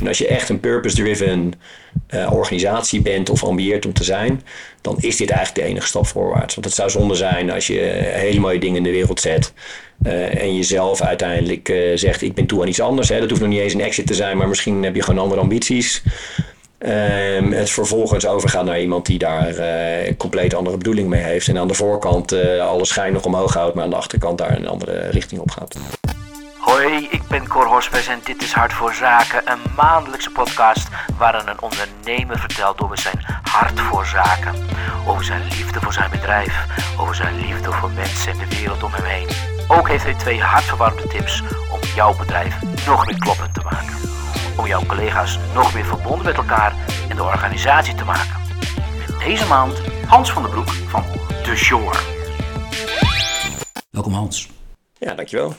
En als je echt een purpose-driven uh, organisatie bent of ambieert om te zijn, dan is dit eigenlijk de enige stap voorwaarts. Want het zou zonde zijn als je hele mooie dingen in de wereld zet uh, en jezelf uiteindelijk uh, zegt: Ik ben toe aan iets anders. Hè. Dat hoeft nog niet eens een exit te zijn, maar misschien heb je gewoon andere ambities. Um, het vervolgens overgaat naar iemand die daar uh, compleet andere bedoeling mee heeft. En aan de voorkant uh, alle schijn nog omhoog houdt, maar aan de achterkant daar een andere richting op gaat. Hoi, ik ben Cor Hospes en dit is Hart voor Zaken, een maandelijkse podcast waarin een ondernemer vertelt over zijn hart voor zaken. Over zijn liefde voor zijn bedrijf, over zijn liefde voor mensen en de wereld om hem heen. Ook heeft hij twee hartverwarmde tips om jouw bedrijf nog meer kloppend te maken om jouw collega's nog meer verbonden met elkaar en de organisatie te maken. Met deze maand Hans van der Broek van The Shore. Welkom Hans. Ja, dankjewel.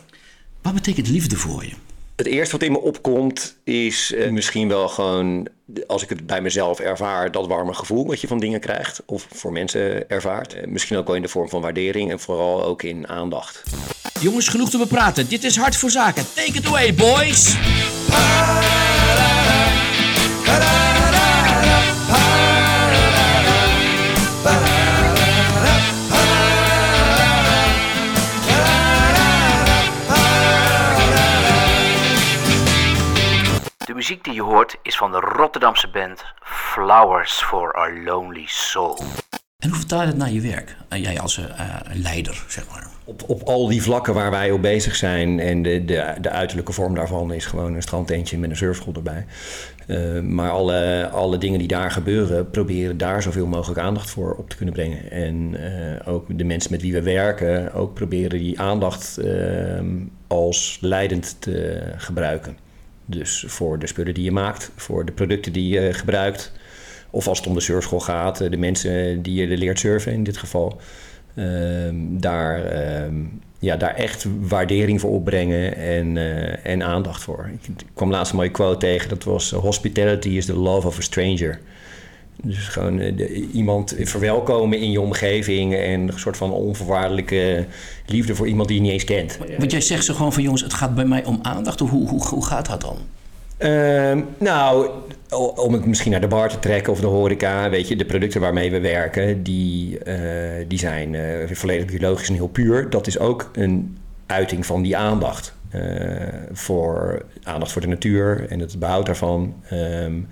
Wat betekent liefde voor je? Het eerste wat in me opkomt is uh, misschien wel gewoon, als ik het bij mezelf ervaar, dat warme gevoel wat je van dingen krijgt of voor mensen ervaart. Uh, misschien ook wel in de vorm van waardering en vooral ook in aandacht. Jongens, genoeg te bepraten. Dit is Hart voor Zaken. Take it away, boys! Muziek die je hoort is van de Rotterdamse band Flowers for Our Lonely Soul. En hoe vertaal je het naar je werk? Uh, jij als uh, leider, zeg maar. Op, op al die vlakken waar wij op bezig zijn en de, de, de uiterlijke vorm daarvan is gewoon een strandtentje met een surfschool erbij. Uh, maar alle, alle dingen die daar gebeuren, proberen daar zoveel mogelijk aandacht voor op te kunnen brengen. En ook de mensen met wie we werken, ook proberen die aandacht als leidend te gebruiken. Dus voor de spullen die je maakt, voor de producten die je gebruikt. Of als het om de surfschool gaat, de mensen die je leert surfen in dit geval. Um, daar, um, ja, daar echt waardering voor opbrengen en, uh, en aandacht voor. Ik, kwam laatst een mooie quote tegen, dat was... Hospitality is the love of a stranger. Dus gewoon de, iemand verwelkomen in je omgeving... en een soort van onvoorwaardelijke liefde voor iemand die je niet eens kent. Want jij zegt zo gewoon van jongens, het gaat bij mij om aandacht. Hoe, hoe, hoe gaat dat dan? Uh, nou, om het misschien naar de bar te trekken of de horeca, weet je, de producten waarmee we werken, die, uh, die zijn uh, volledig biologisch en heel puur. Dat is ook een uiting van die aandacht. Voor aandacht voor de natuur en het behoud daarvan. Um,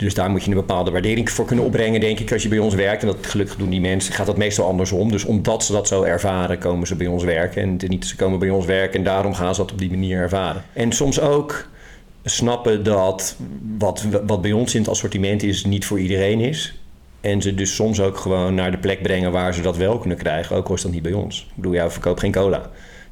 dus daar moet je een bepaalde waardering voor kunnen opbrengen, denk ik, als je bij ons werkt. En dat gelukkig doen die mensen, gaat dat meestal andersom. Dus omdat ze dat zo ervaren, komen ze bij ons werken. En niet ze komen bij ons werken en daarom gaan ze dat op die manier ervaren. En soms ook snappen dat wat, wat bij ons in het assortiment is, niet voor iedereen is. En ze dus soms ook gewoon naar de plek brengen waar ze dat wel kunnen krijgen, ook al is dat niet bij ons. Ik bedoel, jou verkoopt geen cola.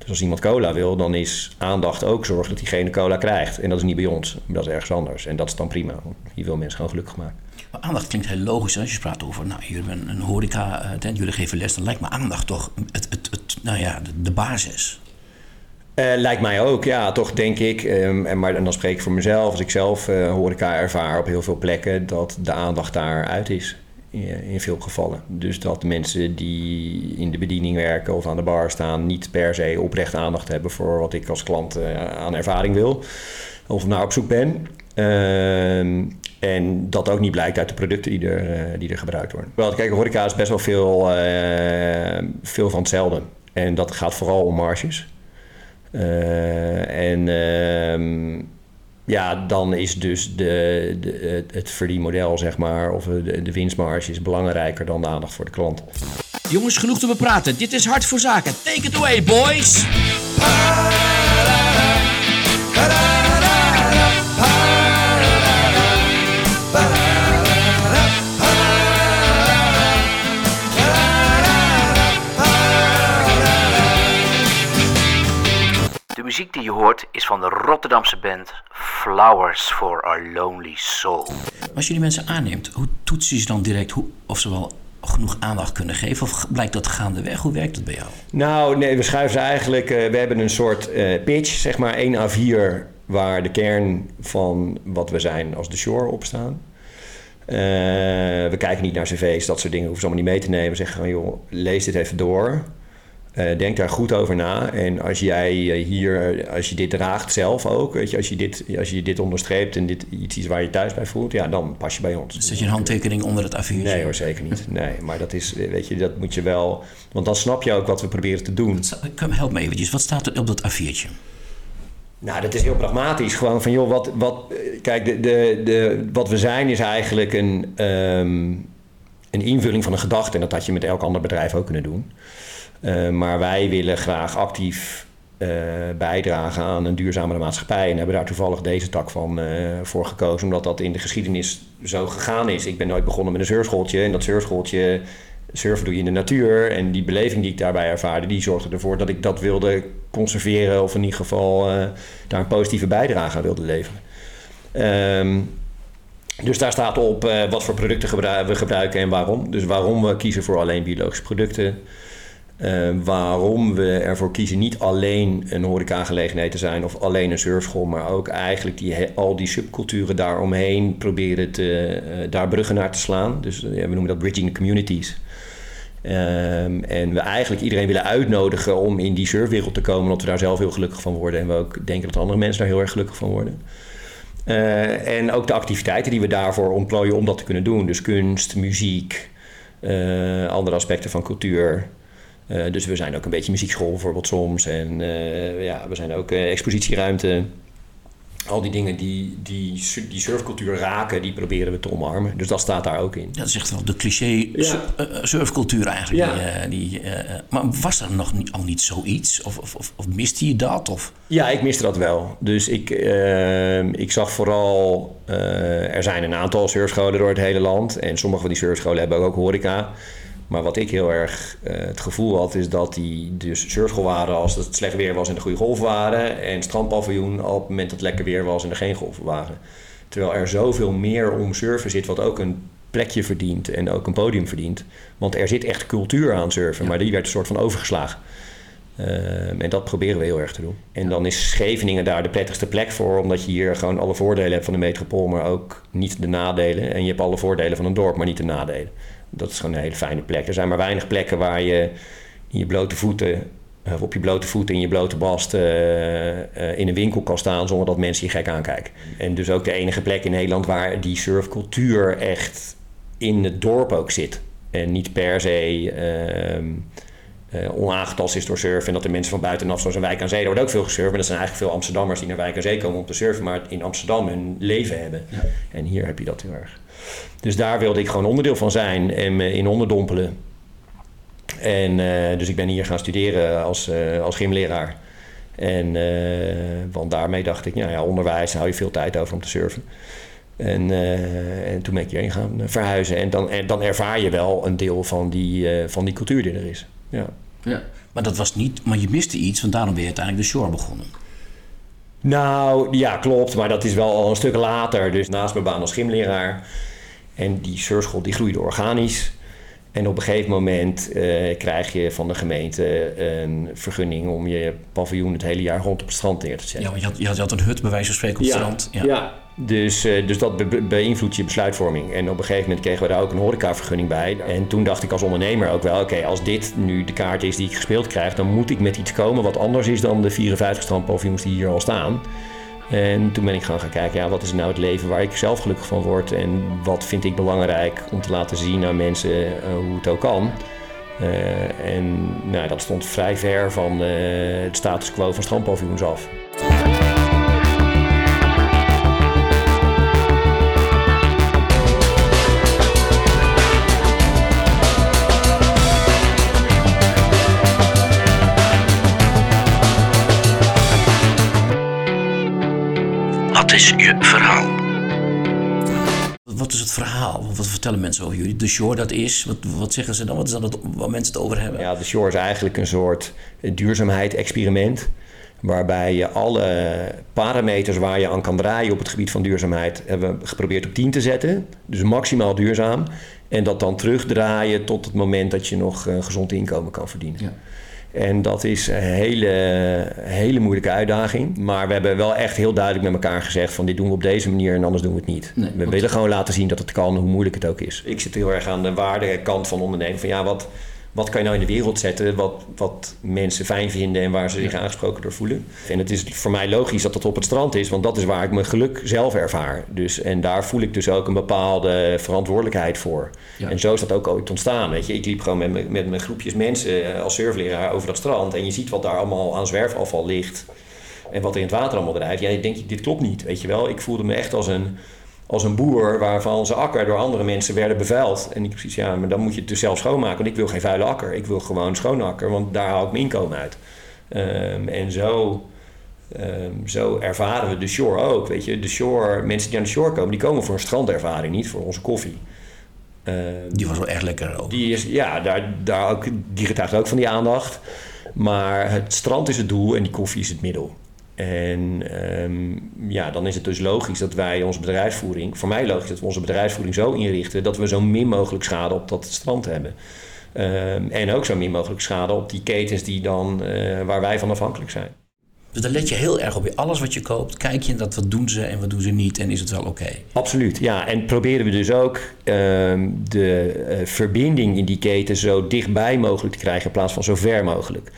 Dus als iemand cola wil, dan is aandacht ook zorgen dat diegene cola krijgt. En dat is niet bij ons, dat is ergens anders. En dat is dan prima. Je wil mensen gewoon gelukkig maken. Maar aandacht klinkt heel logisch als je praat over, nou, hier hebben een horeca-tent, jullie geven les. Dan lijkt me aandacht toch het, het, het, nou ja, de, de basis. Uh, lijkt mij ook, ja, toch denk ik. Um, en, maar en dan spreek ik voor mezelf, als ik zelf uh, horeca ervaar op heel veel plekken, dat de aandacht daaruit is. In, veel gevallen. Dus dat mensen die in de bediening werken of aan de bar staan, niet per se oprecht aandacht hebben voor wat ik als klant uh, aan ervaring wil. Of naar op zoek ben. en dat ook niet blijkt uit de producten die er, die er gebruikt worden. Wel, kijk, horeca is best wel veel, veel van hetzelfde. En dat gaat vooral om marges. Uh, en uh, ja, dan is dus de, de, het verdienmodel, zeg maar, of de, de winstmarge is belangrijker dan de aandacht voor de klant. Jongens, genoeg te bepraten. Dit is Hart voor Zaken. Take it away, boys! Muziek die je hoort is van de Rotterdamse band Flowers for Our Lonely Soul. Als je die mensen aanneemt, hoe toetsen je ze dan direct hoe, of ze wel genoeg aandacht kunnen geven? Of blijkt dat gaandeweg? Hoe werkt dat bij jou? Nou, nee, we schuiven ze eigenlijk... Uh, we hebben een soort uh, pitch, zeg maar 1 A4... waar de kern van wat we zijn als de Shore op staan. Uh, we kijken niet naar cv's, dat soort dingen hoeven ze allemaal niet mee te nemen. We zeggen gewoon, joh, lees dit even door... Eh, denk daar goed over na. En als jij eh, hier, als je dit draagt zelf ook, weet je, als je dit, als je dit onderstreept en dit iets is waar je thuis bij voelt, ja, dan pas je bij ons. Zet je een handtekening onder het A4'tje? Nee hoor, zeker niet. Nee, maar dat is, weet je, dat moet je wel, want dan snap je ook wat we proberen te doen. Help me eventjes, wat staat er op dat A4'tje? Nou, dat is heel pragmatisch. Gewoon van, joh, wat, wat, kijk, de, de, de, wat we zijn is eigenlijk een, um, een invulling van een gedachte. En dat had je met elk ander bedrijf ook kunnen doen. Uh, maar wij willen graag actief uh, bijdragen aan een duurzamere maatschappij. En hebben daar toevallig deze tak van uh, voor gekozen, omdat dat in de geschiedenis zo gegaan is. Ik ben nooit begonnen met een surfschooltje. En dat surfschooltje surfen doe je in de natuur. En die beleving die ik daarbij ervaarde, die zorgde ervoor dat ik dat wilde conserveren. Of in ieder geval daar een positieve bijdrage aan wilde leveren. Um, dus daar staat op wat voor producten we gebruiken en waarom. Dus waarom we kiezen voor alleen biologische producten. Uh, waarom we ervoor kiezen niet alleen een horecagelegenheid te zijn of alleen een surfschool, maar ook eigenlijk die, al die subculturen daaromheen proberen te, uh, daar bruggen naar te slaan. Dus ja, we noemen dat bridging the communities. Um, en we eigenlijk iedereen willen uitnodigen om in die surfwereld te komen, omdat we daar zelf heel gelukkig van worden. En we ook denken dat andere mensen daar heel erg gelukkig van worden. En ook de activiteiten die we daarvoor ontplooien om dat te kunnen doen. Dus kunst, muziek, andere aspecten van cultuur. Uh, dus we zijn ook een beetje muziekschool bijvoorbeeld soms. En ja, we zijn ook expositieruimte al die dingen die, die, die surfcultuur raken, die proberen we te omarmen. Dus dat staat daar ook in. Dat is echt wel de cliché ja. surfcultuur eigenlijk. Ja. Die, die, maar was er nog niet, al niet zoiets? Of, of, of, of miste je dat? Of? Ja, ik miste dat wel. Dus ik, uh, ik zag vooral... Er zijn een aantal surfscholen door het hele land. En sommige van die surfscholen hebben ook horeca. Maar wat ik heel erg uh, het gevoel had, is dat die dus surfschool waren als het slecht weer was en er goede golven waren. En strandpaviljoen op het moment dat het lekker weer was en er geen golven waren. Terwijl er zoveel meer om surfen zit, wat ook een plekje verdient en ook een podium verdient. Want er zit echt cultuur aan surfen, ja. maar die werd een soort van overgeslagen. Uh, en dat proberen we heel erg te doen. En dan is Scheveningen daar de prettigste plek voor, omdat je hier gewoon alle voordelen hebt van de metropool, maar ook niet de nadelen. En je hebt alle voordelen van een dorp, maar niet de nadelen. Dat is gewoon een hele fijne plek. Er zijn maar weinig plekken waar je in je blote voeten, of op je blote voeten in je blote bast uh, uh, in een winkel kan staan zonder dat mensen je gek aankijken. En dus ook de enige plek in Nederland waar die surfcultuur echt in het dorp ook zit. En niet per se uh, onaangetast is door surfen. En dat de mensen van buitenaf, zoals een wijk aan zee, daar wordt ook veel gesurfd. Maar dat zijn eigenlijk veel Amsterdammers die naar wijk aan zee komen om te surfen, maar in Amsterdam hun leven hebben. Ja. En hier heb je dat heel erg. Dus daar wilde ik gewoon onderdeel van zijn en me in onderdompelen. En uh, dus ik ben hier gaan studeren als, uh, als gymleraar. En want daarmee dacht ik, nou ja, onderwijs, hou je veel tijd over om te surfen. En, en toen ben ik hierheen gaan verhuizen. En dan, en dan ervaar je wel een deel van die, van die cultuur die er is. Ja. ja. Maar dat was niet, maar je miste iets, want daarom ben je uiteindelijk de shore begonnen. Nou, ja, klopt. Maar dat is wel al een stuk later. Dus naast mijn baan als gymleraar en die surfschool die groeide organisch. En op een gegeven moment uh, krijg je van de gemeente een vergunning om je paviljoen het hele jaar rond op het strand neer te zetten. Ja, want je had, je had, een hut bij wijze van spreken op het ja, strand. Ja, ja. Dus, uh, dus dat be beïnvloedt je besluitvorming. En op een gegeven moment kregen we daar ook een horecavergunning bij. En toen dacht ik als ondernemer ook wel, oké, okay, als dit nu de kaart is die ik gespeeld krijg, dan moet ik met iets komen wat anders is dan de 54 strandpaviljoens die hier al staan. En toen ben ik gewoon gaan kijken, ja, wat is nou het leven waar ik zelf gelukkig van word en wat vind ik belangrijk om te laten zien aan mensen uh, hoe het ook kan. Uh, en nou, dat stond vrij ver van uh, het status quo van strandpaviljoens af. Wat is je verhaal? Wat is het verhaal? Wat vertellen mensen over jullie? De Shore dat is, wat, wat zeggen ze dan? Wat is dan het, waar mensen het over hebben? Ja, de Shore is eigenlijk een soort duurzaamheid-experiment. Waarbij je alle parameters waar je aan kan draaien op het gebied van duurzaamheid hebben geprobeerd op 10 te zetten. Dus maximaal duurzaam. En dat dan terugdraaien tot het moment dat je nog een gezond inkomen kan verdienen. Ja. En dat is een hele, hele moeilijke uitdaging. Maar we hebben wel echt heel duidelijk met elkaar gezegd: van dit doen we op deze manier en anders doen we het niet. Nee, we willen gewoon laten zien dat het kan, hoe moeilijk het ook is. Ik zit heel erg aan de waardekant van ondernemen. Van ja, wat, wat kan je nou in de wereld zetten wat, wat mensen fijn vinden en waar ze zich aangesproken door voelen. En het is voor mij logisch dat dat op het strand is, want dat is waar ik mijn geluk zelf ervaar. Dus, en daar voel ik dus ook een bepaalde verantwoordelijkheid voor. Ja. En zo is dat ook ooit ontstaan. Weet je. Ik liep gewoon met, mijn- met mijn groepjes mensen eh, als surfleraar over dat strand en je ziet wat daar allemaal aan zwerfafval ligt. En wat er in het water allemaal drijft. Ja, je denkt, dit klopt niet, weet je wel. Ik voelde me echt als een, als een boer waarvan zijn akker door andere mensen werden bevuild. En ik precies, ja, maar dan moet je het dus zelf schoonmaken. Want ik wil geen vuile akker. Ik wil gewoon schoon akker, want daar haal ik mijn inkomen uit. Ehm, en zo, ehm, zo ervaren we de shore ook, weet je. De shore, mensen die aan de shore komen, die komen voor een strandervaring, niet voor onze koffie. Ehm, Die was wel erg lekker ook. die is, ja, daar, daar ook, die getuigt ook van die aandacht. Maar het strand is het doel en die koffie is het middel. En ehm, ja, dan is het dus logisch dat wij onze bedrijfsvoering, voor mij logisch dat we onze bedrijfsvoering zo inrichten dat we zo min mogelijk schade op dat strand hebben. Ehm, en ook zo min mogelijk schade op die ketens die dan, eh, waar wij van afhankelijk zijn. Dus daar let je heel erg op. Bij alles wat je koopt, kijk je dat wat doen ze en wat doen ze niet en is het wel oké. Absoluut, ja. En proberen we dus ook ehm, de eh, verbinding in die keten zo dichtbij mogelijk te krijgen in plaats van zo ver mogelijk.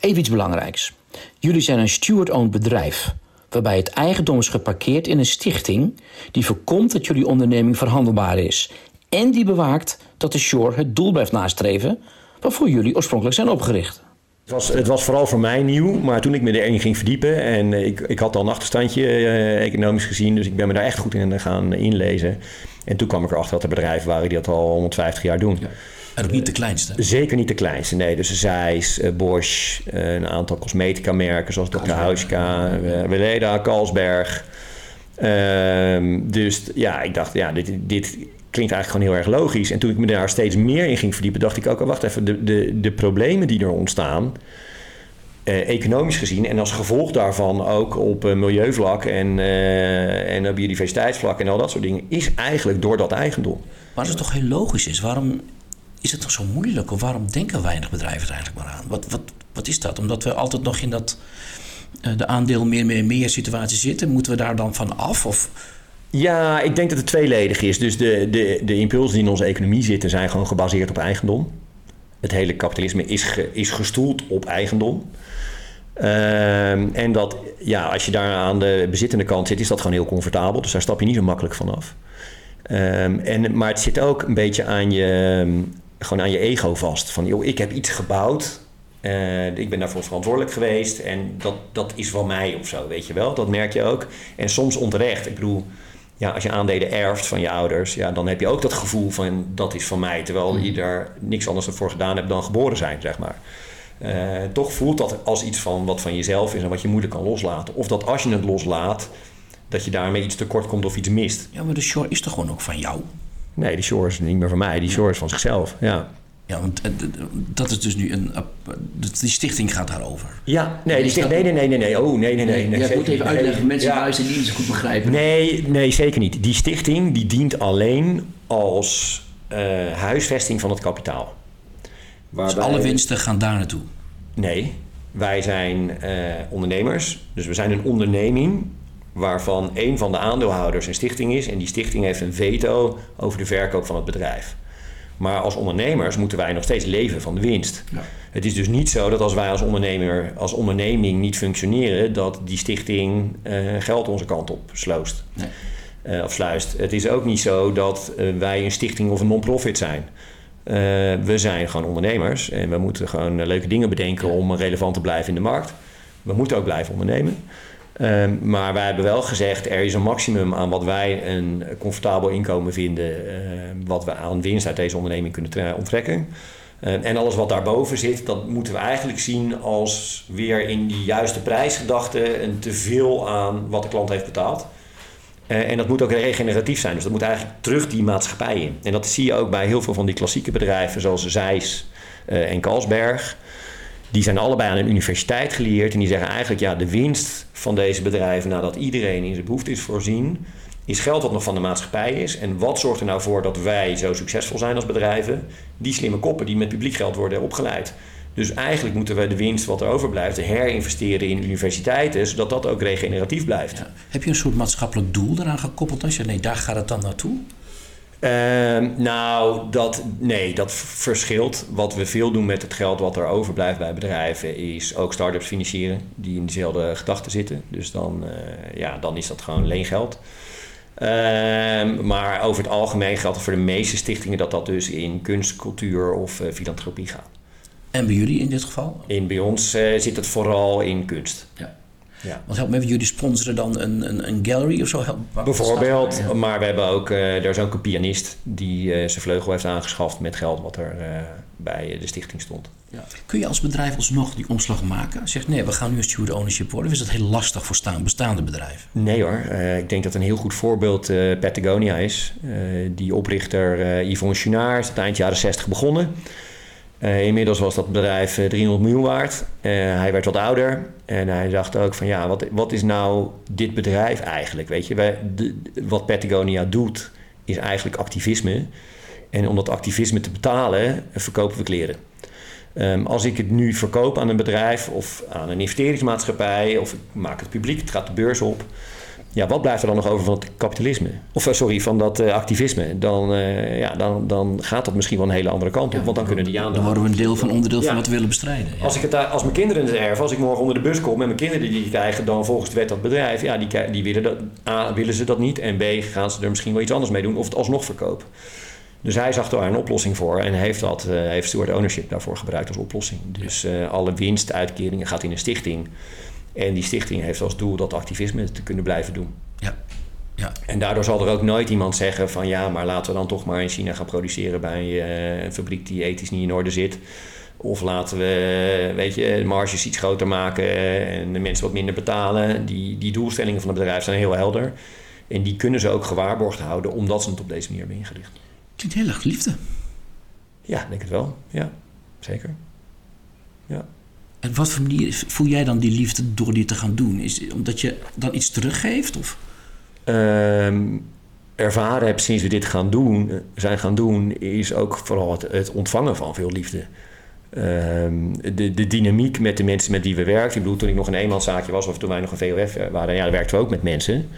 Even iets belangrijks. Jullie zijn een steward-owned bedrijf, waarbij het eigendom is geparkeerd in een stichting die voorkomt dat jullie onderneming verhandelbaar is en die bewaakt dat de Shore het doel blijft nastreven waarvoor jullie oorspronkelijk zijn opgericht. Het was, het was vooral voor mij nieuw, maar toen ik me erin ging verdiepen en eh, ik, ik had al een achterstandje eh, economisch gezien, dus ik ben me daar echt goed in gaan inlezen. En toen kwam ik erachter dat er bedrijven waren die dat al 150 jaar doen. En ook niet de kleinste. Zeker niet de kleinste, nee. Dus Zeiss, eh, Bosch, eh, een aantal cosmetica merken zoals Dr. Hauska, eh, Weleda, Carlsberg. Ehm, dus ja, ik dacht, ja, dit, dit klinkt eigenlijk gewoon heel erg logisch. En toen ik me daar steeds meer in ging verdiepen, dacht ik ook, oh, wacht even, de, de, de problemen die er ontstaan, eh, economisch gezien en als gevolg daarvan ook op eh, milieuvlak en, eh, en op biodiversiteitsvlak en al dat soort dingen, is eigenlijk door dat eigendom. Maar als het toch heel logisch is, waarom is het toch zo moeilijk? Of waarom denken weinig bedrijven er eigenlijk maar aan? Wat, wat, wat is dat? Omdat we altijd nog in dat eh, de aandeel meer, meer, meer situatie zitten? Moeten we daar dan van af? Of Ja, ik denk dat het tweeledig is. Dus de, de, de impulsen die in onze economie zitten zijn gewoon gebaseerd op eigendom. Het hele kapitalisme is, is gestoeld op eigendom. Ehm, en dat, ja, als je daar aan de bezittende kant zit, is dat gewoon heel comfortabel. Dus daar stap je niet zo makkelijk van af. Ehm, en, maar het zit ook een beetje aan je, ehm, gewoon aan je ego vast. Van, joh, ik heb iets gebouwd. eh, ik ben daarvoor verantwoordelijk geweest. En dat, dat is van mij of zo, weet je wel. Dat merk je ook. En soms onterecht. Ik bedoel, ja, als je aandelen erft van je ouders... Ja, dan heb je ook dat gevoel van, dat is van mij. Terwijl je daar niks anders voor gedaan hebt dan geboren zijn, zeg maar. Eh, toch voelt dat als iets van wat van jezelf is en wat je moeilijk kan loslaten. Of dat als je het loslaat, dat je daarmee iets tekort komt of iets mist. ja, maar de shore is toch gewoon ook van jou? Nee, die shore is niet meer van mij. Die shore is van zichzelf. Ja, Ja, want eh, dat is dus nu een. Die stichting gaat daarover. ja nee, die zegt nee, nee, nee, nee. Oh, nee, nee, nee. zeker moet even uitleggen, mensen Ja. die niet goed begrijpen. Nee, nee, zeker niet. Die stichting die dient alleen als eh, huisvesting van het kapitaal. Dus alle winsten gaan daar naartoe. Nee, wij zijn eh, ondernemers. Dus we zijn een onderneming waarvan een van de aandeelhouders een stichting is. En die stichting heeft een veto over de verkoop van het bedrijf. Maar als ondernemers moeten wij nog steeds leven van de winst. Ja. Het is dus niet zo dat als wij als ondernemer, als onderneming niet functioneren, dat die stichting eh, geld onze kant op sloost. Nee. Eh, of sluist. Het is ook niet zo dat eh, wij een stichting of een non-profit zijn. We zijn gewoon ondernemers en we moeten gewoon leuke dingen bedenken om relevant te blijven in de markt. We moeten ook blijven ondernemen. Ehm, maar wij hebben wel gezegd, er is een maximum aan wat wij een comfortabel inkomen vinden, eh, wat we aan winst uit deze onderneming kunnen tre- onttrekken. Eh, en alles wat daarboven zit, dat moeten we eigenlijk zien als weer in die juiste prijsgedachte een teveel aan wat de klant heeft betaald. Eh, en dat moet ook regeneratief zijn. Dus dat moet eigenlijk terug die maatschappij in. En dat zie je ook bij heel veel van die klassieke bedrijven zoals Zeiss eh, en Carlsberg. Die zijn allebei aan een universiteit geleerd. En die zeggen eigenlijk, ja, de winst van deze bedrijven nadat iedereen in zijn behoefte is voorzien, is geld wat nog van de maatschappij is. En wat zorgt er nou voor dat wij zo succesvol zijn als bedrijven? Die slimme koppen die met publiek geld worden opgeleid. Dus eigenlijk moeten we de winst wat er overblijft herinvesteren in universiteiten, zodat dat ook regeneratief blijft. Heb je een soort maatschappelijk doel eraan gekoppeld? Als je nee, daar gaat het dan naartoe? Ehm, nou, dat, nee, dat verschilt. Wat we veel doen met het geld wat er overblijft bij bedrijven, is ook start-ups financieren die in dezelfde gedachten zitten. Dus dan, eh, ja, dan is dat gewoon leengeld. Ehm, maar over het algemeen geldt het voor de meeste stichtingen dat dat dus in kunst, cultuur of uh, filantropie gaat. En bij jullie in dit geval? In, bij ons uh, zit het vooral in kunst. Ja. Ja. Want help me even, jullie sponsoren dan een, een, een gallery of zo? Bijvoorbeeld, maar we hebben ook, er is ook een pianist die uh, zijn vleugel heeft aangeschaft met geld wat er uh, bij de stichting stond. Ja. Kun je als bedrijf alsnog die omslag maken? Zegt nee, we gaan nu een steward ownership worden. Of is dat heel lastig voor staan, bestaande bedrijven? Nee hoor, ik denk dat een heel goed voorbeeld Patagonia is. die oprichter Yvonne Chouinard is het eind jaren 60 begonnen. Uh, inmiddels was dat bedrijf 300 miljoen waard. Uh, hij werd wat ouder en hij dacht ook van ja, wat, wat is nou dit bedrijf eigenlijk? Weet je, wij, wat Patagonia doet is eigenlijk activisme. En om dat activisme te betalen, verkopen we kleren. Um, als ik het nu verkoop aan een bedrijf of aan een investeringsmaatschappij of ik maak het publiek, het gaat de beurs op ja, wat blijft er dan nog over van het kapitalisme? Of eh, sorry, van dat uh, activisme? Dan, uh, ja, dan, dan gaat dat misschien wel een hele andere kant op. Ja, want dan kunnen die aandacht. Dan worden we een deel van onderdeel ja. van wat we willen bestrijden. Ja. Als, ik het, als mijn kinderen het erven, als ik morgen onder de bus kom en mijn kinderen die krijgen dan volgens de wet dat bedrijf, ja, die, die willen, dat, A, willen ze dat niet en B, gaan ze er misschien wel iets anders mee doen of het alsnog verkopen. Dus hij zag daar een oplossing voor en heeft, dat, uh, heeft steward ownership daarvoor gebruikt als oplossing. Dus alle winstuitkeringen gaat in een stichting. En die stichting heeft als doel dat activisme te kunnen blijven doen. Ja. Ja. En daardoor zal er ook nooit iemand zeggen van ja, maar laten we dan toch maar in China gaan produceren bij uh, een fabriek die ethisch niet in orde zit. Of laten we, weet je, de marges iets groter maken en de mensen wat minder betalen. Die, die doelstellingen van het bedrijf zijn heel helder. En die kunnen ze ook gewaarborgd houden omdat ze het op deze manier hebben ingericht. Klinkt heel erg liefde. Ja, denk het wel. Ja, zeker. Ja. En wat voor manier voel jij dan die liefde door dit te gaan doen? Is omdat je dan iets teruggeeft? Of? Um, ervaren heb sinds we dit gaan doen, zijn gaan doen, is ook vooral het, ontvangen van veel liefde. Um, de, de dynamiek met de mensen met wie we werken. Ik bedoel, toen ik nog een eenmanszaakje was of toen wij nog een VOF waren, ja, daar werkten we ook met mensen.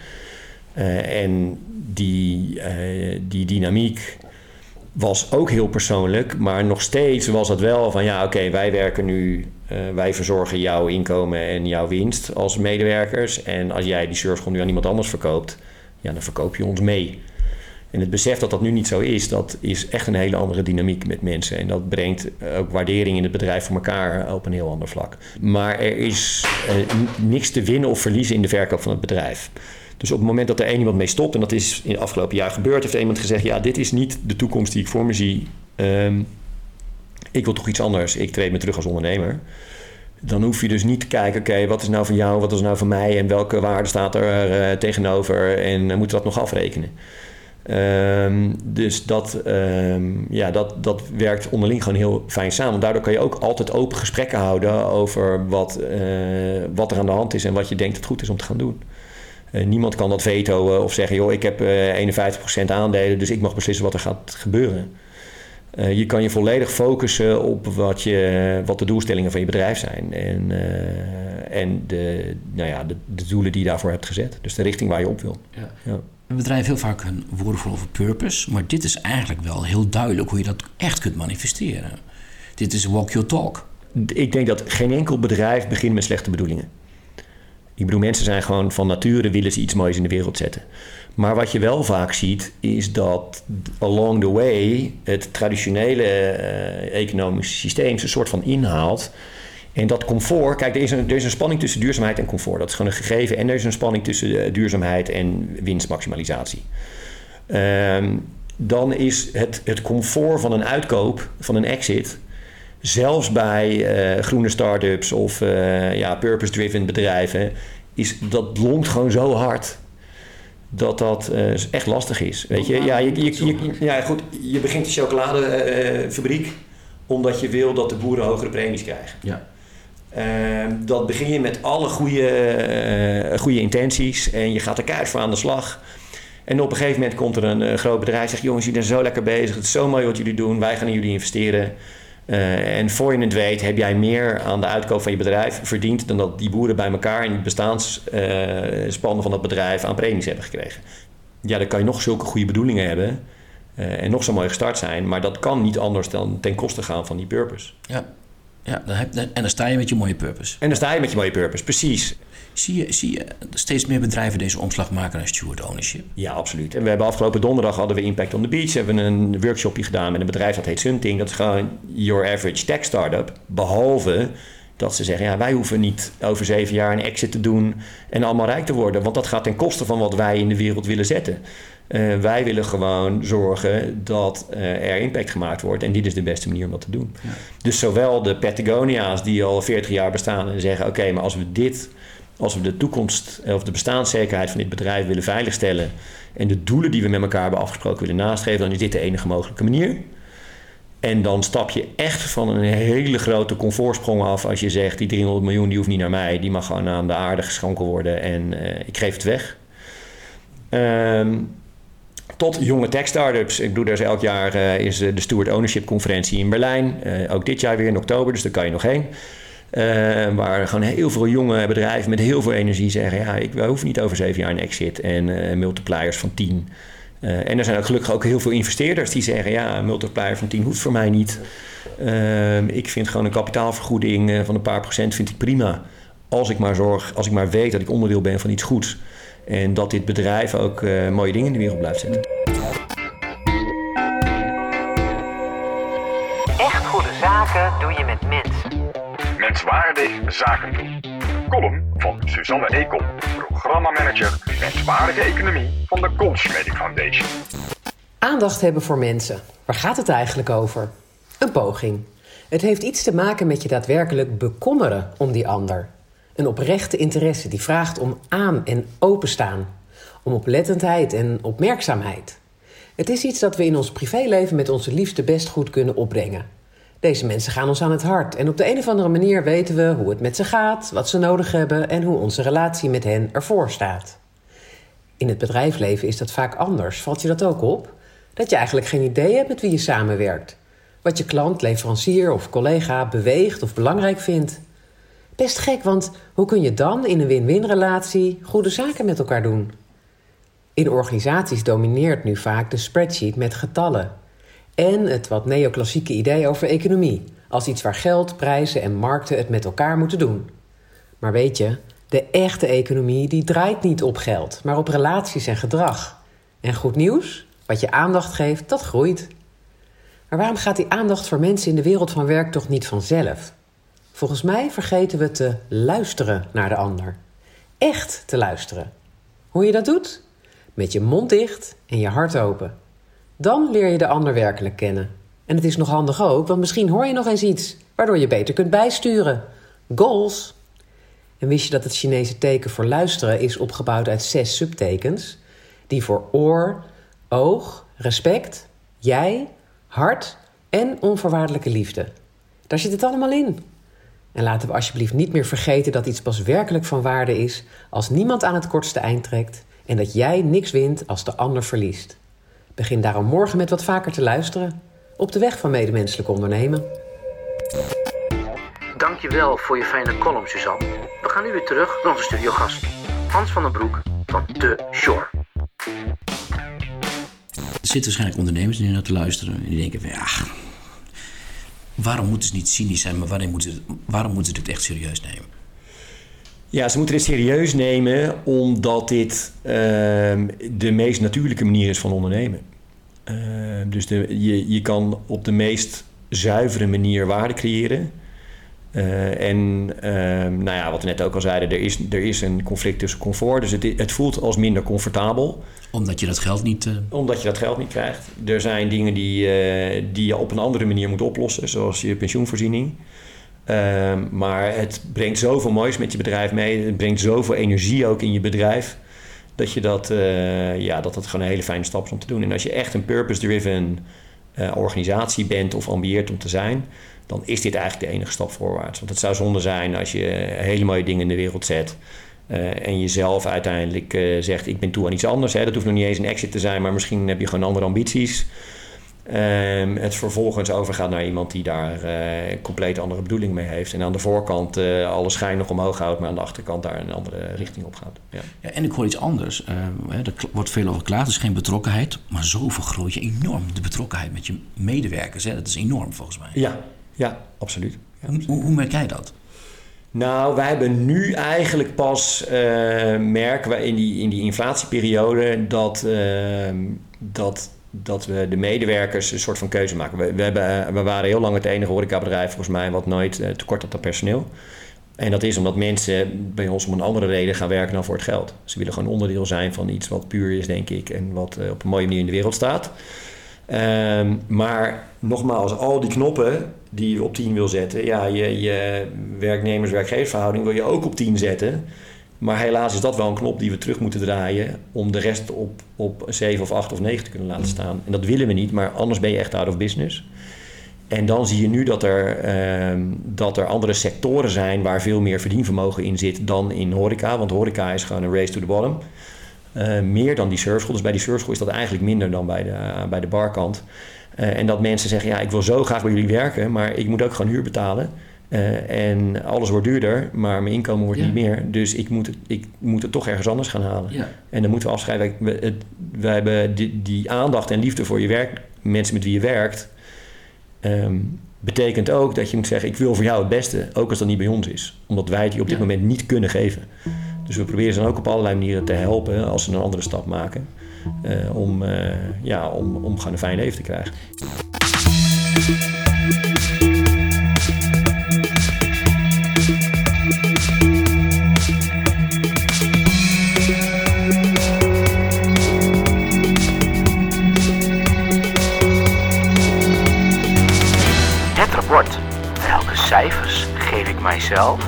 Uh, en die, die dynamiek was ook heel persoonlijk, maar nog steeds was het wel van ja, oké, wij werken nu, wij verzorgen jouw inkomen en jouw winst als medewerkers. En als jij die service nu aan iemand anders verkoopt, ja, dan verkoop je ons mee. En het besef dat dat nu niet zo is, dat is echt een hele andere dynamiek met mensen. En dat brengt ook waardering in het bedrijf voor elkaar op een heel ander vlak. Maar er is uh, niks te winnen of verliezen in de verkoop van het bedrijf. Dus op het moment dat er één iemand mee stopt, en dat is in het afgelopen jaar gebeurd, heeft iemand gezegd: Ja, dit is niet de toekomst die ik voor me zie. Um, ik wil toch iets anders. Ik treed me terug als ondernemer. Dan hoef je dus niet te kijken: oké, wat is nou van jou, wat is nou van mij en welke waarde staat er uh, tegenover en uh, moeten we dat nog afrekenen. Um, dus dat, um, ja, dat, dat werkt onderling gewoon heel fijn samen. Daardoor kan je ook altijd open gesprekken houden over wat, uh, wat er aan de hand is en wat je denkt dat goed is om te gaan doen. Niemand kan dat veto uh, of zeggen, joh, ik heb uh, 51% aandelen, dus ik mag beslissen wat er gaat gebeuren. Je kan je volledig focussen op wat, je, wat de doelstellingen van je bedrijf zijn. En, en de, nou ja, de, de, doelen die je daarvoor hebt gezet. Dus de richting waar je op wil. Ja. Ja. Een bedrijf heel vaak een woord over purpose, maar dit is eigenlijk wel heel duidelijk hoe je dat echt kunt manifesteren. Dit is walk your talk. Ik denk dat geen enkel bedrijf begint met slechte bedoelingen. Ik bedoel, mensen zijn gewoon van nature willen ze iets moois in de wereld zetten. Maar wat je wel vaak ziet, is dat along the way het traditionele uh, economische systeem een soort van inhaalt. En dat comfort, kijk, er is, een, er is een spanning tussen duurzaamheid en comfort. Dat is gewoon een gegeven. En er is een spanning tussen duurzaamheid en winstmaximalisatie. Um, dan is het, het comfort van een uitkoop, van een exit, zelfs bij uh, groene start-ups of uh, ja, purpose-driven bedrijven, is, dat longt gewoon zo hard dat dat uh, echt lastig is. Weet je, ja, je, je, je, ja, goed, je begint een chocoladefabriek omdat je wil dat de boeren hogere premies krijgen. Ja. Uh, dat begin je met alle goede, goede intenties en je gaat er keihard voor aan de slag. En op een gegeven moment komt er een groot bedrijf en zegt: Jongens, jullie zijn zo lekker bezig, het is zo mooi wat jullie doen, wij gaan in jullie investeren. Uh, en voor je het weet heb jij meer aan de uitkoop van je bedrijf verdiend dan dat die boeren bij elkaar in het bestaanspannen uh, van dat bedrijf aan premies hebben gekregen. Ja, dan kan je nog zulke goede bedoelingen hebben. en nog zo mooi gestart zijn. Maar dat kan niet anders dan ten koste gaan van die purpose. Ja, ja dan heb, en dan sta je met je mooie purpose. En dan sta je met je mooie purpose, precies. Zie je, zie je steeds meer bedrijven deze omslag maken naar steward ownership? Ja, absoluut. En we hebben afgelopen donderdag hadden we Impact on the Beach. Hebben we een workshopje gedaan met een bedrijf dat heet Sunting. Dat is gewoon your average tech startup. Behalve dat ze zeggen, ja, wij hoeven niet over zeven jaar een exit te doen en allemaal rijk te worden. Want dat gaat ten koste van wat wij in de wereld willen zetten. Uh, wij willen gewoon zorgen dat uh, er impact gemaakt wordt. En dit is de beste manier om dat te doen. Ja. Dus zowel de Patagonia's die al 40 jaar bestaan en zeggen: oké, maar als we dit, als we de toekomst of de bestaanszekerheid van dit bedrijf willen veiligstellen. en de doelen die we met elkaar hebben afgesproken willen nastreven, dan is dit de enige mogelijke manier. En dan stap je echt van een hele grote comfortsprong af als je zegt: die 300 miljoen die hoeft niet naar mij, die mag gewoon aan de aarde geschonken worden en uh, ik geef het weg. Um, tot jonge tech-startups. Ik er is elk jaar uh, is de Steward Ownership Conferentie in Berlijn. Uh, ook dit jaar weer in oktober, dus daar kan je nog heen. Uh, waar gewoon heel veel jonge bedrijven met heel veel energie zeggen: ja, ik, wij hoeven niet over zeven jaar een exit en multipliers van tien. en er zijn ook gelukkig ook heel veel investeerders die zeggen: ja, een multiplier van 10 hoeft voor mij niet. ik vind gewoon een kapitaalvergoeding van een paar procent vind ik prima. Als ik maar zorg, als ik maar weet dat ik onderdeel ben van iets goeds. En dat dit bedrijf ook uh, mooie dingen in de wereld blijft zetten. Echt goede zaken doe je met mensen. Menswaardig zaken doen. Column van Suzanne Ekel, programmamanager Menswaardige Economie van de Consmedic Foundation. Aandacht hebben voor mensen. Waar gaat het eigenlijk over? Een poging. Het heeft iets te maken met je daadwerkelijk bekommeren om die ander. Een oprechte interesse die vraagt om aan- en openstaan, om oplettendheid en opmerkzaamheid. Het is iets dat we in ons privéleven met onze liefste best goed kunnen opbrengen. Deze mensen gaan ons aan het hart en op de een of andere manier weten we hoe het met ze gaat, wat ze nodig hebben en hoe onze relatie met hen ervoor staat. In het bedrijfsleven is dat vaak anders. Valt je dat ook op? Dat je eigenlijk geen idee hebt met wie je samenwerkt. Wat je klant, leverancier of collega beweegt of belangrijk vindt. Best gek, want hoe kun je dan in een win-win relatie goede zaken met elkaar doen? In organisaties domineert nu vaak de spreadsheet met getallen. En het wat neoclassieke idee over economie, als iets waar geld, prijzen en markten het met elkaar moeten doen. Maar weet je, de echte economie die draait niet op geld, maar op relaties en gedrag. En goed nieuws, wat je aandacht geeft, dat groeit. Maar waarom gaat die aandacht voor mensen in de wereld van werk toch niet vanzelf? Volgens mij vergeten we te luisteren naar de ander. Echt te luisteren. Hoe je dat doet? Met je mond dicht en je hart open. Dan leer je de ander werkelijk kennen. En het is nog handig ook, want misschien hoor je nog eens iets waardoor je beter kunt bijsturen. Goals. En wist je dat het Chinese teken voor luisteren is opgebouwd uit zes subtekens? Die voor oor, oog, respect, jij, hart en onvoorwaardelijke liefde. Daar zit het allemaal in. En laten we alsjeblieft niet meer vergeten dat iets pas werkelijk van waarde is als niemand aan het kortste eind trekt en dat jij niks wint als de ander verliest. Begin daarom morgen met wat vaker te luisteren op de weg van medemenselijk ondernemen. Dankjewel voor je fijne column, Suzanne. We gaan nu weer terug naar onze studiogast, Hans van den Broek van The Shore. Er zitten waarschijnlijk ondernemers die naar te luisteren en die denken van ja, waarom moeten ze niet cynisch zijn, maar waarom moeten, waarom moeten ze dit echt serieus nemen? Ja, ze moeten dit serieus nemen omdat dit uh, de meest natuurlijke manier is van ondernemen. Uh, dus de, je, je kan op de meest zuivere manier waarde creëren. Uh, en ehm, nou ja, wat we net ook al zeiden, er is, er is een conflict tussen comfort. Dus het, het voelt als minder comfortabel. Omdat je dat geld niet... Uh... Omdat je dat geld niet krijgt. Er zijn dingen die, uh, die je op een andere manier moet oplossen, zoals je pensioenvoorziening. Ehm, maar het brengt zoveel moois met je bedrijf mee. Het brengt zoveel energie ook in je bedrijf. Dat je dat, ja, dat, dat gewoon een hele fijne stap is om te doen. En als je echt een purpose-driven organisatie bent of ambieert om te zijn dan is dit eigenlijk de enige stap voorwaarts. Want het zou zonde zijn als je hele mooie dingen in de wereld zet. Uh, en jezelf uiteindelijk uh, zegt: Ik ben toe aan iets anders. Hè. Dat hoeft nog niet eens een exit te zijn, maar misschien heb je gewoon andere ambities. Ehm, het vervolgens overgaat naar iemand die daar eh, een compleet andere bedoeling mee heeft. En aan de voorkant uh, alle schijn nog omhoog houdt, maar aan de achterkant daar een andere richting op gaat. Ja. Ja, en ik hoor iets anders. Uh, er wordt veel over geklaagd, er is geen betrokkenheid. Maar zo vergroot je enorm de betrokkenheid met je medewerkers. Hè? Dat is enorm volgens mij. Ja, ja absoluut. Ja, absoluut. Hoe, hoe, merk jij dat? Nou, wij hebben nu eigenlijk pas, merken we in die, in die inflatieperiode, dat, ehm, dat dat we de medewerkers een soort van keuze maken. We, we, hebben, we waren heel lang het enige horecabedrijf volgens mij wat nooit uh, tekort had aan personeel. En dat is omdat mensen bij ons om een andere reden gaan werken dan voor het geld. Ze willen gewoon onderdeel zijn van iets wat puur is, denk ik, en wat uh, op een mooie manier in de wereld staat. Um, maar nogmaals, al die knoppen die je op 10 wil zetten, ja, je, je werknemers-werkgeversverhouding wil je ook op 10 zetten. Maar helaas is dat wel een knop die we terug moeten draaien om de rest op, op 7 of 8 of 9 te kunnen laten staan. En dat willen we niet, maar anders ben je echt out of business. En dan zie je nu dat er, uh, dat er andere sectoren zijn waar veel meer verdienvermogen in zit dan in horeca. Want horeca is gewoon een race to the bottom. Uh, meer dan die surfschool. Dus bij die surfschool is dat eigenlijk minder dan bij de, bij de barkant. Eh, en dat mensen zeggen, ja, ik wil zo graag bij jullie werken, maar ik moet ook gewoon huur betalen. Uh, en alles wordt duurder, maar mijn inkomen wordt ja. niet meer. Dus ik moet, het, ik moet het toch ergens anders gaan halen. Ja. En dan moeten we afschrijven. We, het, hebben die, die, aandacht en liefde voor je werk, mensen met wie je werkt. Um, betekent ook dat je moet zeggen: Ik wil voor jou het beste, ook als dat niet bij ons is. Omdat wij het je op dit ja. moment niet kunnen geven. Dus we proberen ze dan ook op allerlei manieren te helpen als ze een andere stap maken. Uh, om, uh, ja, om, om gewoon een fijn leven te krijgen. Mijzelf?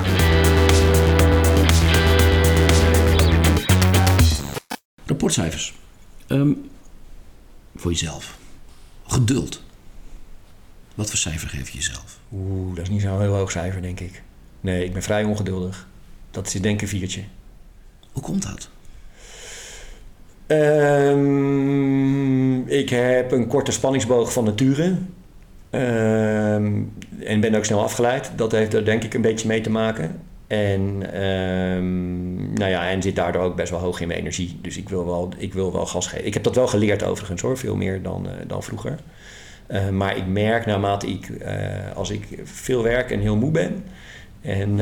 Rapportcijfers. Um, voor jezelf. Geduld. Wat voor cijfer geef je jezelf? Oeh, dat is niet zo'n heel hoog cijfer, denk ik. Nee, ik ben vrij ongeduldig. Dat is denk ik een viertje. Hoe komt dat? Um, ik heb een korte spanningsboog van nature. Um, en ben ook snel afgeleid. Dat heeft er denk ik een beetje mee te maken. En, um, nou ja, en zit daardoor ook best wel hoog in mijn energie. Dus ik wil wel, ik wil wel gas geven. Ik heb dat wel geleerd overigens hoor, veel meer dan, uh, dan vroeger. Uh, maar ik merk naarmate ik, uh, als ik veel werk en heel moe ben... En,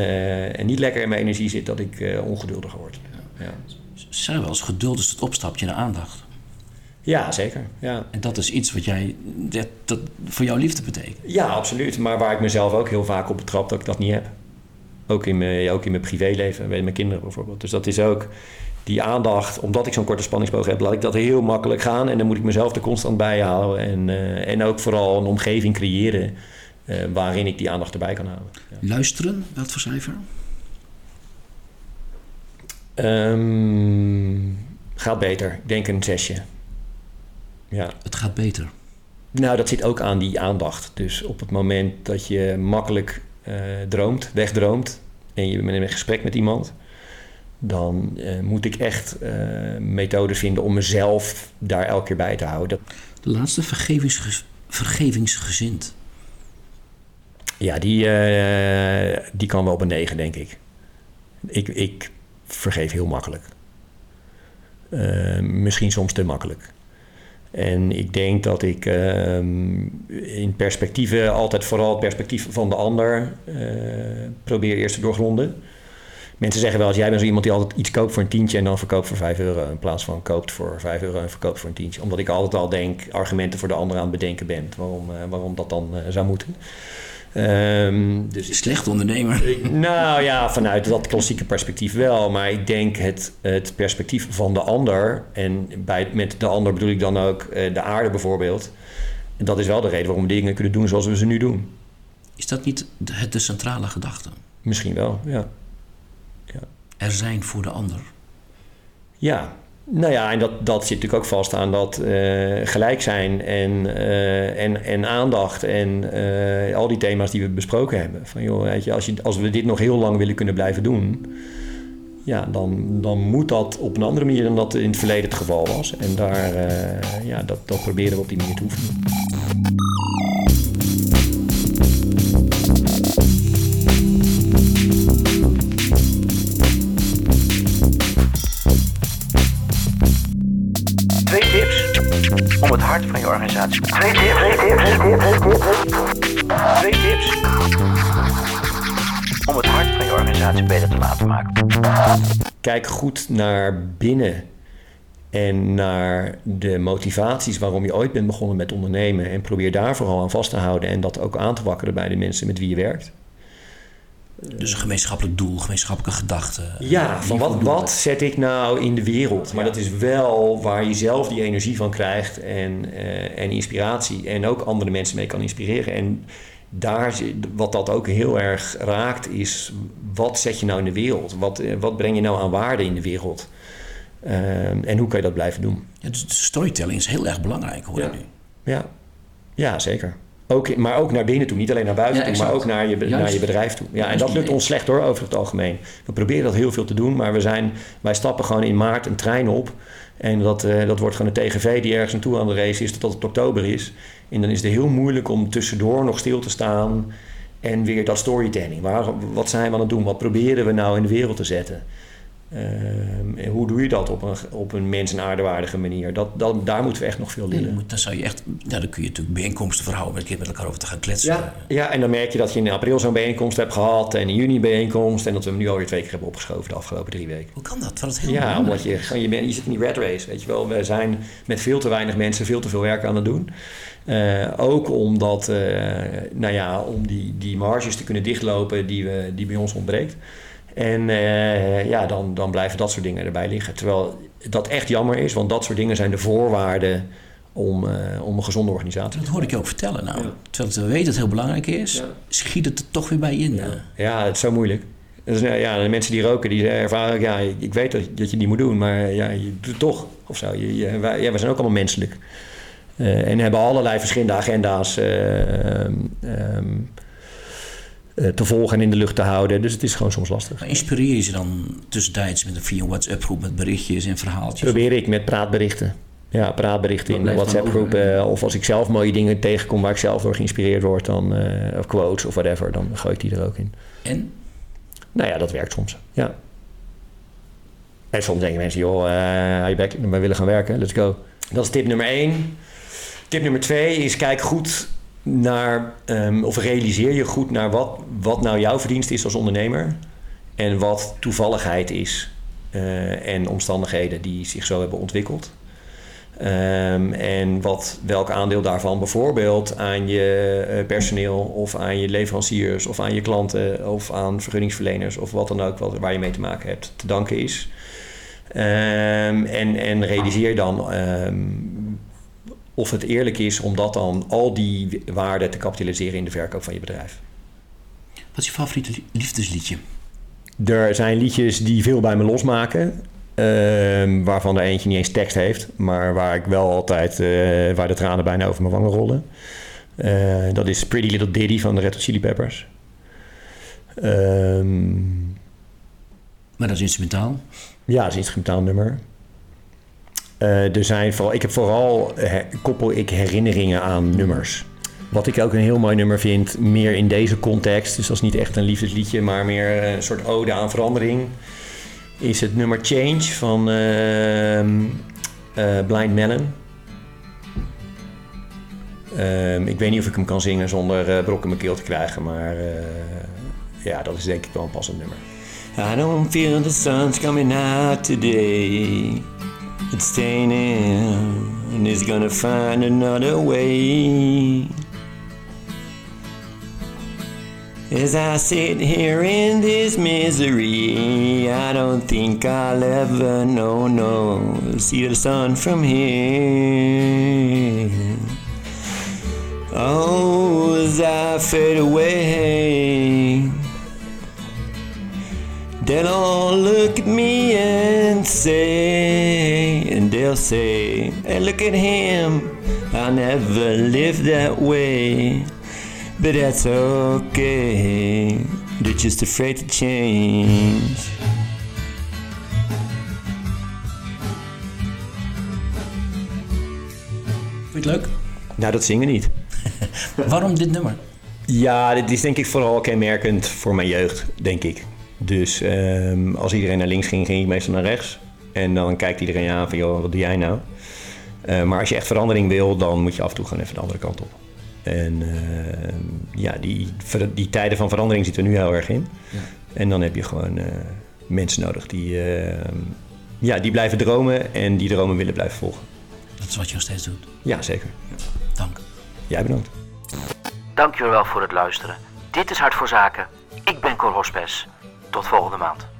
en niet lekker in mijn energie zit, dat ik ongeduldiger word. Ja. Zijn wel eens geduld is het opstapje naar aandacht? Ja, zeker. Ja. En dat is iets wat jij, dat, dat voor jouw liefde betekent? Ja, absoluut. Maar waar ik mezelf ook heel vaak op betrap dat ik dat niet heb. Ook in mijn, ook in mijn privéleven, bij mijn kinderen bijvoorbeeld. Dus dat is ook die aandacht, omdat ik zo'n korte spanningsboog heb, laat ik dat heel makkelijk gaan. En dan moet ik mezelf er constant bij houden. En, uh, en ook vooral een omgeving creëren uh, waarin ik die aandacht erbij kan houden. Ja. Luisteren, wat voor cijfer? Um, gaat beter. Ik denk een zesje. Ja. Het gaat beter. Nou, dat zit ook aan die aandacht. Dus op het moment dat je makkelijk uh, droomt, wegdroomt en je bent in een gesprek met iemand, dan uh, moet ik echt uh, methodes vinden om mezelf daar elke keer bij te houden. De laatste vergevingsge vergevingsgezind. Ja, die, die kan wel op een 9, denk ik. Ik, ik vergeef heel makkelijk. misschien soms te makkelijk. En ik denk dat ik uh, in perspectieven altijd vooral het perspectief van de ander uh, probeer eerst te doorgronden. Mensen zeggen wel eens, jij bent zo iemand die altijd iets koopt voor een tientje en dan verkoopt voor 5 euro. In plaats van koopt voor 5 euro en verkoopt voor een tientje. Omdat ik altijd al denk, argumenten voor de ander aan het bedenken ben. Waarom, uh, waarom dat dan zou moeten. Um, dus Slecht ondernemer. Ik, nou ja, vanuit dat klassieke perspectief wel. Maar ik denk het, het perspectief van de ander. En bij, met de ander bedoel ik dan ook uh, de aarde bijvoorbeeld. Dat is wel de reden waarom we dingen kunnen doen zoals we ze nu doen. Is dat niet de, het de centrale gedachte? Misschien wel, ja. ja. Er zijn voor de ander. Ja, nou ja, en dat, dat zit natuurlijk ook vast aan dat uh, gelijk zijn en, uh, en, en aandacht en uh, al die thema's die we besproken hebben. Van joh, weet je, als, je, als we dit nog heel lang willen kunnen blijven doen, ja, dan, dan moet dat op een andere manier dan dat in het verleden het geval was. En daar, eh, ja, dat, dat proberen we op die manier te oefenen. Om het hart van je organisatie. Twee tips, twee tips, twee tips. Twee tips om het hart van je organisatie beter te laten maken. Kijk goed naar binnen en naar de motivaties waarom je ooit bent begonnen met ondernemen. En probeer daar vooral aan vast te houden en dat ook aan te wakkeren bij de mensen met wie je werkt. Dus een gemeenschappelijk doel, gemeenschappelijke gedachten. Ja, van wat, wat zet ik nou in de wereld? Maar dat is wel waar je zelf die energie van krijgt en, eh, en inspiratie. En ook andere mensen mee kan inspireren. En daar, wat dat ook heel erg raakt, is wat zet je nou in de wereld? Wat, eh, wat breng je nou aan waarde in de wereld? Ehm, en hoe kan je dat blijven doen? Ja, dus storytelling is heel erg belangrijk, hoor je nu. Ja, ja zeker. Ook, maar ook naar binnen toe. Niet alleen naar buiten Ja, toe, maar ook naar je, Juist. naar je bedrijf toe. Ja, en dat lukt ons slecht hoor, over het algemeen. We proberen dat heel veel te doen, maar we zijn, wij stappen gewoon in maart een trein op. En dat, eh, dat wordt gewoon een TGV die ergens naartoe aan de race is, tot het oktober is. En dan is het heel moeilijk om tussendoor nog stil te staan en weer dat storytelling. Waar, wat zijn we aan het doen? Wat proberen we nou in de wereld te zetten? Ehm, en hoe doe je dat op een, op een mens- en aardewaardige manier? Dat, dat, daar moeten we echt nog veel leren. dan, moet, zou je echt, dan kun je natuurlijk bijeenkomsten verhouden met een keer met elkaar over te gaan kletsen. Ja, ja, en dan merk je dat je in april zo'n bijeenkomst hebt gehad en in juni een bijeenkomst. En dat we hem nu alweer twee keer hebben opgeschoven de afgelopen drie weken. Hoe kan dat? Heel Ja, omdat je, je, bent, je zit in die red race, weet je wel. We zijn met veel te weinig mensen veel te veel werk aan het doen. Eh, ook omdat, eh, nou ja, om die, die marges te kunnen dichtlopen die, we, die bij ons ontbreekt. En eh, ja, dan, dan blijven dat soort dingen erbij liggen. Terwijl dat echt jammer is, want dat soort dingen zijn de voorwaarden om, eh, om een gezonde organisatie Dat hoorde ik je ook vertellen. Nou, Ja. Terwijl we weten dat het heel belangrijk is, Ja. schiet het er toch weer bij in. eh. Ja, het is zo moeilijk. Dus, nou ja, de mensen die roken, die ervaren, ja, ik weet dat, dat je het niet moet doen, maar ja, je doet het toch. Of zo. Je, je- wij, ja, we zijn ook allemaal menselijk. Eh, en hebben allerlei verschillende agenda's eh, eh, te volgen en in de lucht te houden. Dus het is gewoon soms lastig. Maar inspireer je ze dan tussentijds met een via een WhatsApp-groep met berichtjes en verhaaltjes? Probeer ik met praatberichten. Ja, praatberichten in over, eh, of als ik zelf mooie dingen tegenkom waar ik zelf door geïnspireerd word, dan, eh, of quotes of whatever, dan gooi ik die er ook in. En? Nou ja, dat werkt soms. Ja. En soms denken mensen, joh, eh hou je bek, we willen gaan werken, let's go. Dat is tip nummer één. Tip nummer twee is kijk goed naar, ehm, of realiseer je goed naar wat, wat nou jouw verdienst is als ondernemer. En wat toevalligheid is. eh, en omstandigheden die zich zo hebben ontwikkeld. Ehm, en wat, welk aandeel daarvan bijvoorbeeld aan je eh, personeel of aan je leveranciers of aan je klanten of aan vergunningsverleners of wat dan ook wat, waar je mee te maken hebt te danken is. Ehm, en, en realiseer dan of het eerlijk is om dat dan al die waarden te kapitaliseren in de verkoop van je bedrijf. Wat is je favoriete li- liefdesliedje? Er zijn liedjes die veel bij me losmaken. ehm, waarvan er eentje niet eens tekst heeft. Maar waar ik wel altijd... eh, waar de tranen bijna over mijn wangen rollen. Eh, dat is Pretty Little Diddy van de Red Hot Chili Peppers. Ehm, Maar dat is instrumentaal. ja, dat is een instrumentaal nummer. Eh, er zijn vooral, ik heb vooral, her- koppel ik herinneringen aan nummers. Wat ik ook een heel mooi nummer vind, meer in deze context, dus dat is niet echt een liefdesliedje, maar meer een soort ode aan verandering, is het nummer Change van ehm, eh, Blind Melon. Ehm, ik weet niet of ik hem kan zingen zonder eh brok in mijn keel te krijgen, maar eh, ja, dat is denk ik wel een passend nummer. I don't feel the sun's coming out today. It's staying in, and it's gonna find another way. As I sit here in this misery, I don't think I'll ever know, no, see the sun from here. Oh, as I fade away. They'll all look at me and say, and they'll say, hey, look at him. I never lived that way, but that's okay. They're just afraid to change. Vind je het leuk? Nou, dat zingen niet. Waarom dit nummer? Ja, dit is denk ik vooral kenmerkend voor mijn jeugd, denk ik. Dus ehm, als iedereen naar links ging, ging ik meestal naar rechts. En dan kijkt iedereen aan van, joh, wat doe jij nou? Eh, maar als je echt verandering wil, dan moet je af en toe gewoon even de andere kant op. En ehm, ja, die, die tijden van verandering zitten we nu heel erg in. En dan heb je gewoon eh, mensen nodig die, ehm, ja, die blijven dromen en die dromen willen blijven volgen. Dat is wat je nog steeds doet. Ja, zeker. Dank. Jij bedankt. Dankjewel voor het luisteren. Dit is Hart voor Zaken. Ik ben Cor Hospes. Tot volgende maand.